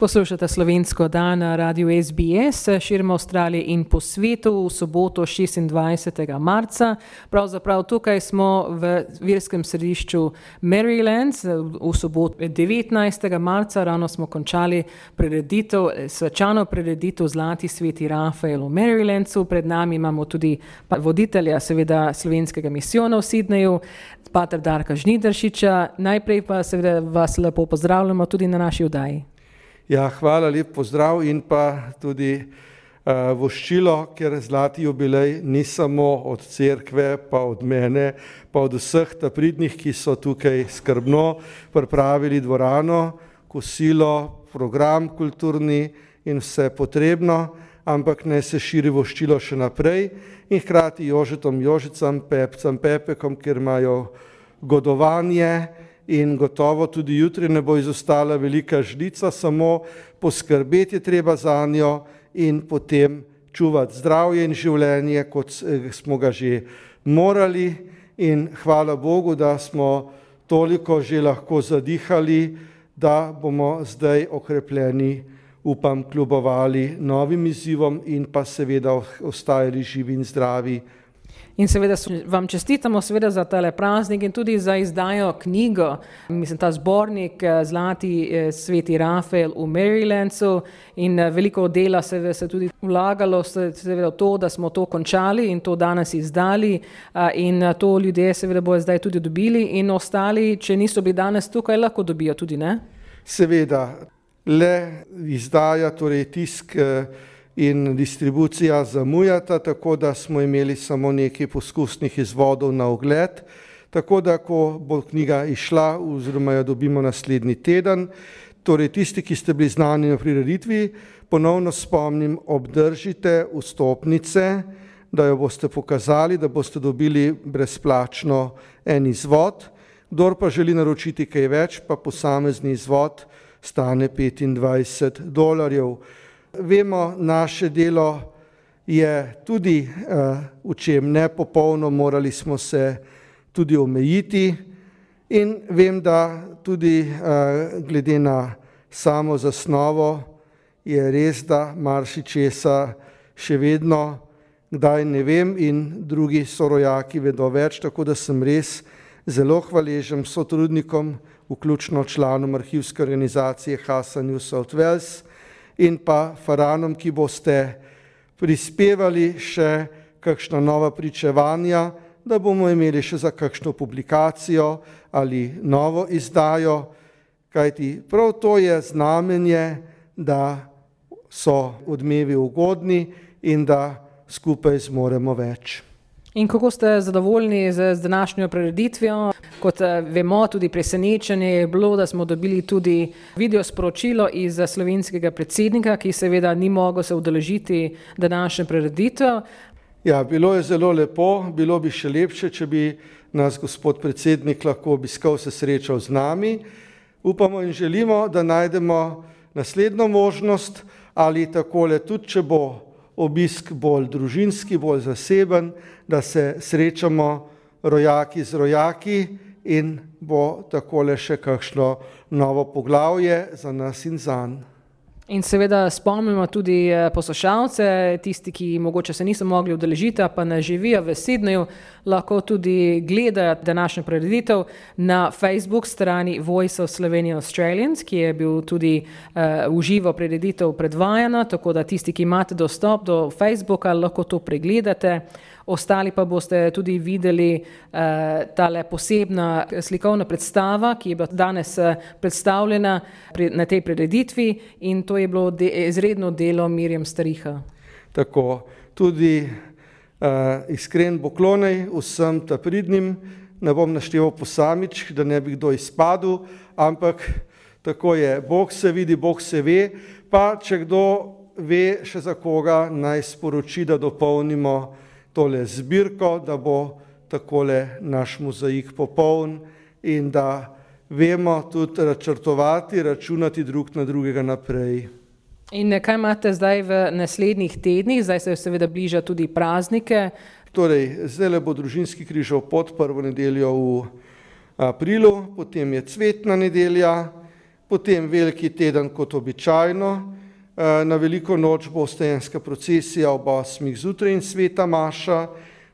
Poslušate slovensko dan na radiju SBS, širom Avstralije in po svetu v soboto 26. marca. Pravzaprav tukaj smo v virskem središču Maryland, v soboto 19. marca, ravno smo končali prireditev, svečano prireditev Zlati sveti Rafael v Marylandu. Pred nami imamo tudi voditelja, seveda slovenskega misijona v Sydneyju, pater Darka Žnideršiča. Najprej pa seveda vas lepo pozdravljamo tudi na naši vdaji. Ja, hvala, lep pozdrav in pa tudi uh, voščilo, ker zlati jubilej ni samo od cerkve, pa od mene, pa od vseh ta pridnih, ki so tukaj skrbno pripravili dvorano, kosilo, program kulturni in vse potrebno, ampak ne se širi voščilo še naprej in hkrati Jožetom, Jožicam, Pepcam, Pepekom, ker imajo godovanje, in gotovo tudi jutri ne bo izostala velika žlica, samo poskrbeti je treba za njo in potem čuvati zdravje in življenje, kot smo ga že morali. In hvala Bogu, da smo toliko že lahko zadihali, da bomo zdaj okrepljeni, upam, kljubovali novim izzivom in pa seveda ostajali živi in zdravi. In seveda vam čestitamo seveda za tale praznik in tudi za izdajo knjigo, mislim, ta zbornik eh, Zlati eh, sveti Rafael v Marylandu in eh, veliko dela se je tudi vlagalo seveda v to, da smo to končali in to danes izdali in to ljudje seveda bojo zdaj tudi dobili in ostali, če niso bili danes tukaj, lahko dobijo tudi, ne? Seveda, le izdaja, torej tisk in distribucija zamujata, tako da smo imeli samo nekaj poskusnih izvodov na ogled. Tako da, ko bo knjiga išla, oziroma jo dobimo naslednji teden, torej tisti, ki ste bili znani na prireditvi, ponovno spomnim, obdržite vstopnice, da jo boste pokazali, da boste dobili brezplačno en izvod. Kdor pa želi naročiti kaj več, pa posamezni izvod stane 25 dolarjev. Vemo, naše delo je tudi uh, v čem nepopolno, morali smo se tudi omejiti. In vem, da tudi uh, glede na samo zasnovo je res, da marsičesa še vedno kdaj ne vem in drugi sorojaki vedo več, tako da sem res zelo hvaležen sotrudnikom, vključno članom arhivske organizacije Hasan New South Wales, in pa faranom, ki boste prispevali še kakšna nova pričevanja, da bomo imeli še za kakšno publikacijo ali novo izdajo, kajti prav to je znamenje, da so odmevi ugodni in da skupaj zmoremo več. In kako ste zadovoljni z, z današnjo prireditvijo? Kot eh, vemo, tudi presenečenje je bilo, da smo dobili tudi video sporočilo iz slovenskega predsednika, ki seveda ni mogel se udeležiti današnje prireditve. Ja, bilo je zelo lepo, bilo bi še lepše, če bi nas gospod predsednik lahko obiskal, se srečal z nami. Upamo in želimo, da najdemo naslednjo možnost ali takole, tudi če bo obisk bolj družinski, bolj zaseben, da se srečamo rojaki z rojaki in bo takole še kakšno novo poglavje za nas in za njih. In seveda spomnimo tudi eh, poslušalce, tisti, ki mogoče se niso mogli udeležiti, pa ne živijo v Sydneyju, lahko tudi gledajo današnjo preditev na Facebook strani Voice of Slovenia Australians, ki je bil tudi uh, uživo preditev predvajana, tako da tisti, ki imate dostop do Facebooka, lahko to pregledate. Ostali pa boste tudi videli uh, tale posebna slikovna predstava, ki je bila danes eh, predstavljena pri, na tej prededitvi in to je bilo de, izredno delo Mirjam Stariha. Tako, tudi uh, iskren poklonej vsem ta pridnim, ne bom našteval posamič, da ne bi kdo izpadel, ampak tako je, Bog se vidi, Bog se ve, pa če kdo ve še za koga, naj sporoči, da dopolnimo tole zbirko, da bo takole naš mozaik popoln in da vemo tudi račrtovati, računati drug na drugega naprej. In kaj imate zdaj v naslednjih tednih, zdaj se seveda bliža tudi praznike? Torej, zdaj bo družinski križov pod prvo nedeljo v aprilu, potem je cvetna nedelja, potem veliki teden kot običajno, na veliko noč bo ostajenska procesija ob osmih zjutraj in sveta maša,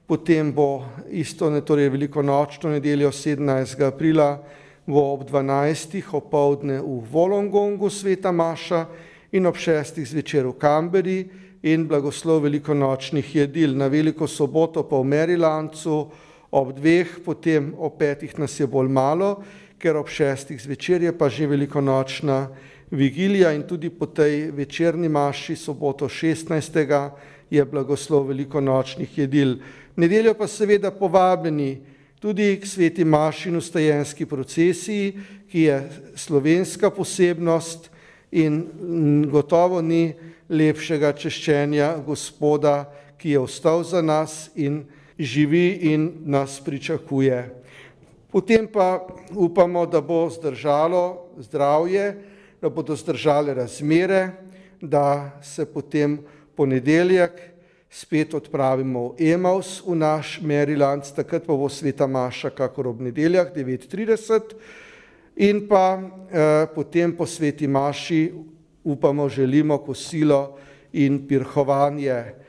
potem bo isto, ne, torej veliko nočno nedeljo 17. aprila bo ob 12. opoldne v Volongongu sveta maša in ob 6. zvečer v Kamberi in blagoslov velikonočnih jedil na veliko soboto pa v Merilancu, ob dveh, potem ob petih nas je bolj malo, ker ob šestih zvečer je pa že velikonočna vigilija in tudi po tej večerni maši soboto 16. je blagoslov velikonočnih jedil. Nedeljo pa seveda povabljeni tudi k sveti maši in ustajenski procesiji, ki je slovenska posebnost in gotovo ni lepšega češčenja gospoda, ki je ostal za nas in živi in nas pričakuje. Potem pa upamo, da bo zdržalo zdravje, da bodo zdržale razmere, da se potem ponedeljek spet odpravimo v Emaus v naš Maryland, takrat pa bo sveta Maša, kakor ob nedeljah 9.30 in pa eh, potem po sveti Maši upamo, želimo kosilo in pirhovanje.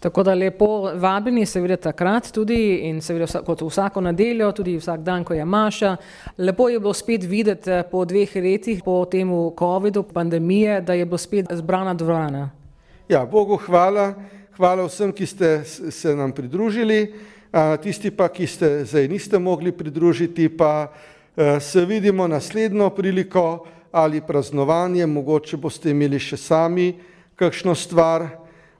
Tako da lepo vabljeni seveda takrat tudi in seveda kot vsako nedeljo, tudi vsak dan, ko je Maša. Lepo je bilo spet videti eh, po dveh letih, po temu COVID-u, pandemije, da je bilo spet zbrana dvorana. Ja, Bogu hvala, hvala vsem, ki ste se nam pridružili, tisti pa, ki ste zdaj niste mogli pridružiti, pa se vidimo naslednjo priliko, ali praznovanje, mogoče boste imeli še sami kakšno stvar.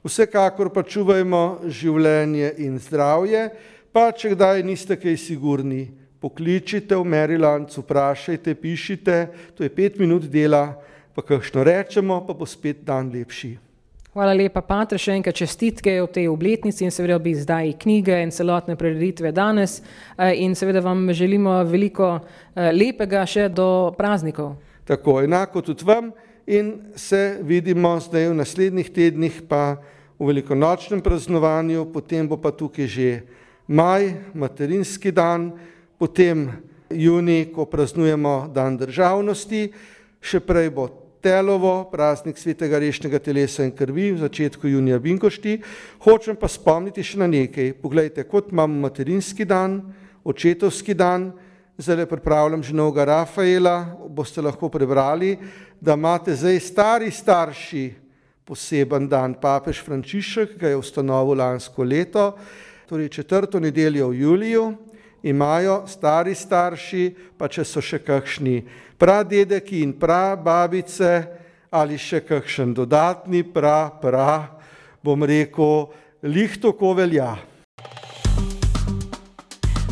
Vsekakor pa čuvajmo življenje in zdravje, pa če kdaj niste kaj sigurni, pokličite v Maryland, vprašajte, pišite, to je pet minut dela, pa kakšno rečemo, pa bo spet dan lepši. Hvala lepa, Patr, še enkrat čestitke v tej obletnici in seveda bi zdaj knjige in celotne prireditve danes in seveda vam želimo veliko lepega še do praznikov. Tako, enako tudi vam in se vidimo zdaj v naslednjih tednih pa v velikonočnem praznovanju, potem bo pa tukaj že maj, materinski dan, potem juni, ko praznujemo dan državnosti, še prej bo telovo, praznik svetega rešnega telesa in krvi v začetku junija Binkošti. Hočem pa spomniti še na nekaj. Poglejte, kot imamo materinski dan, očetovski dan, zdaj pripravljam že novega Rafaela, boste lahko prebrali, da imate zdaj stari starši poseben dan, papež Frančišek, ki ga je ustanovil lansko leto, torej četrto nedeljo v juliju, imajo stari starši, pa če so še kakšni pradedeki in prababice ali še kakšen dodatni pra, pra, bom rekel, lih tako velja.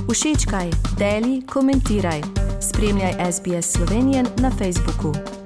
Všečkaj, deli, komentiraj. Spremljaj SBS Slovenijo na Facebooku.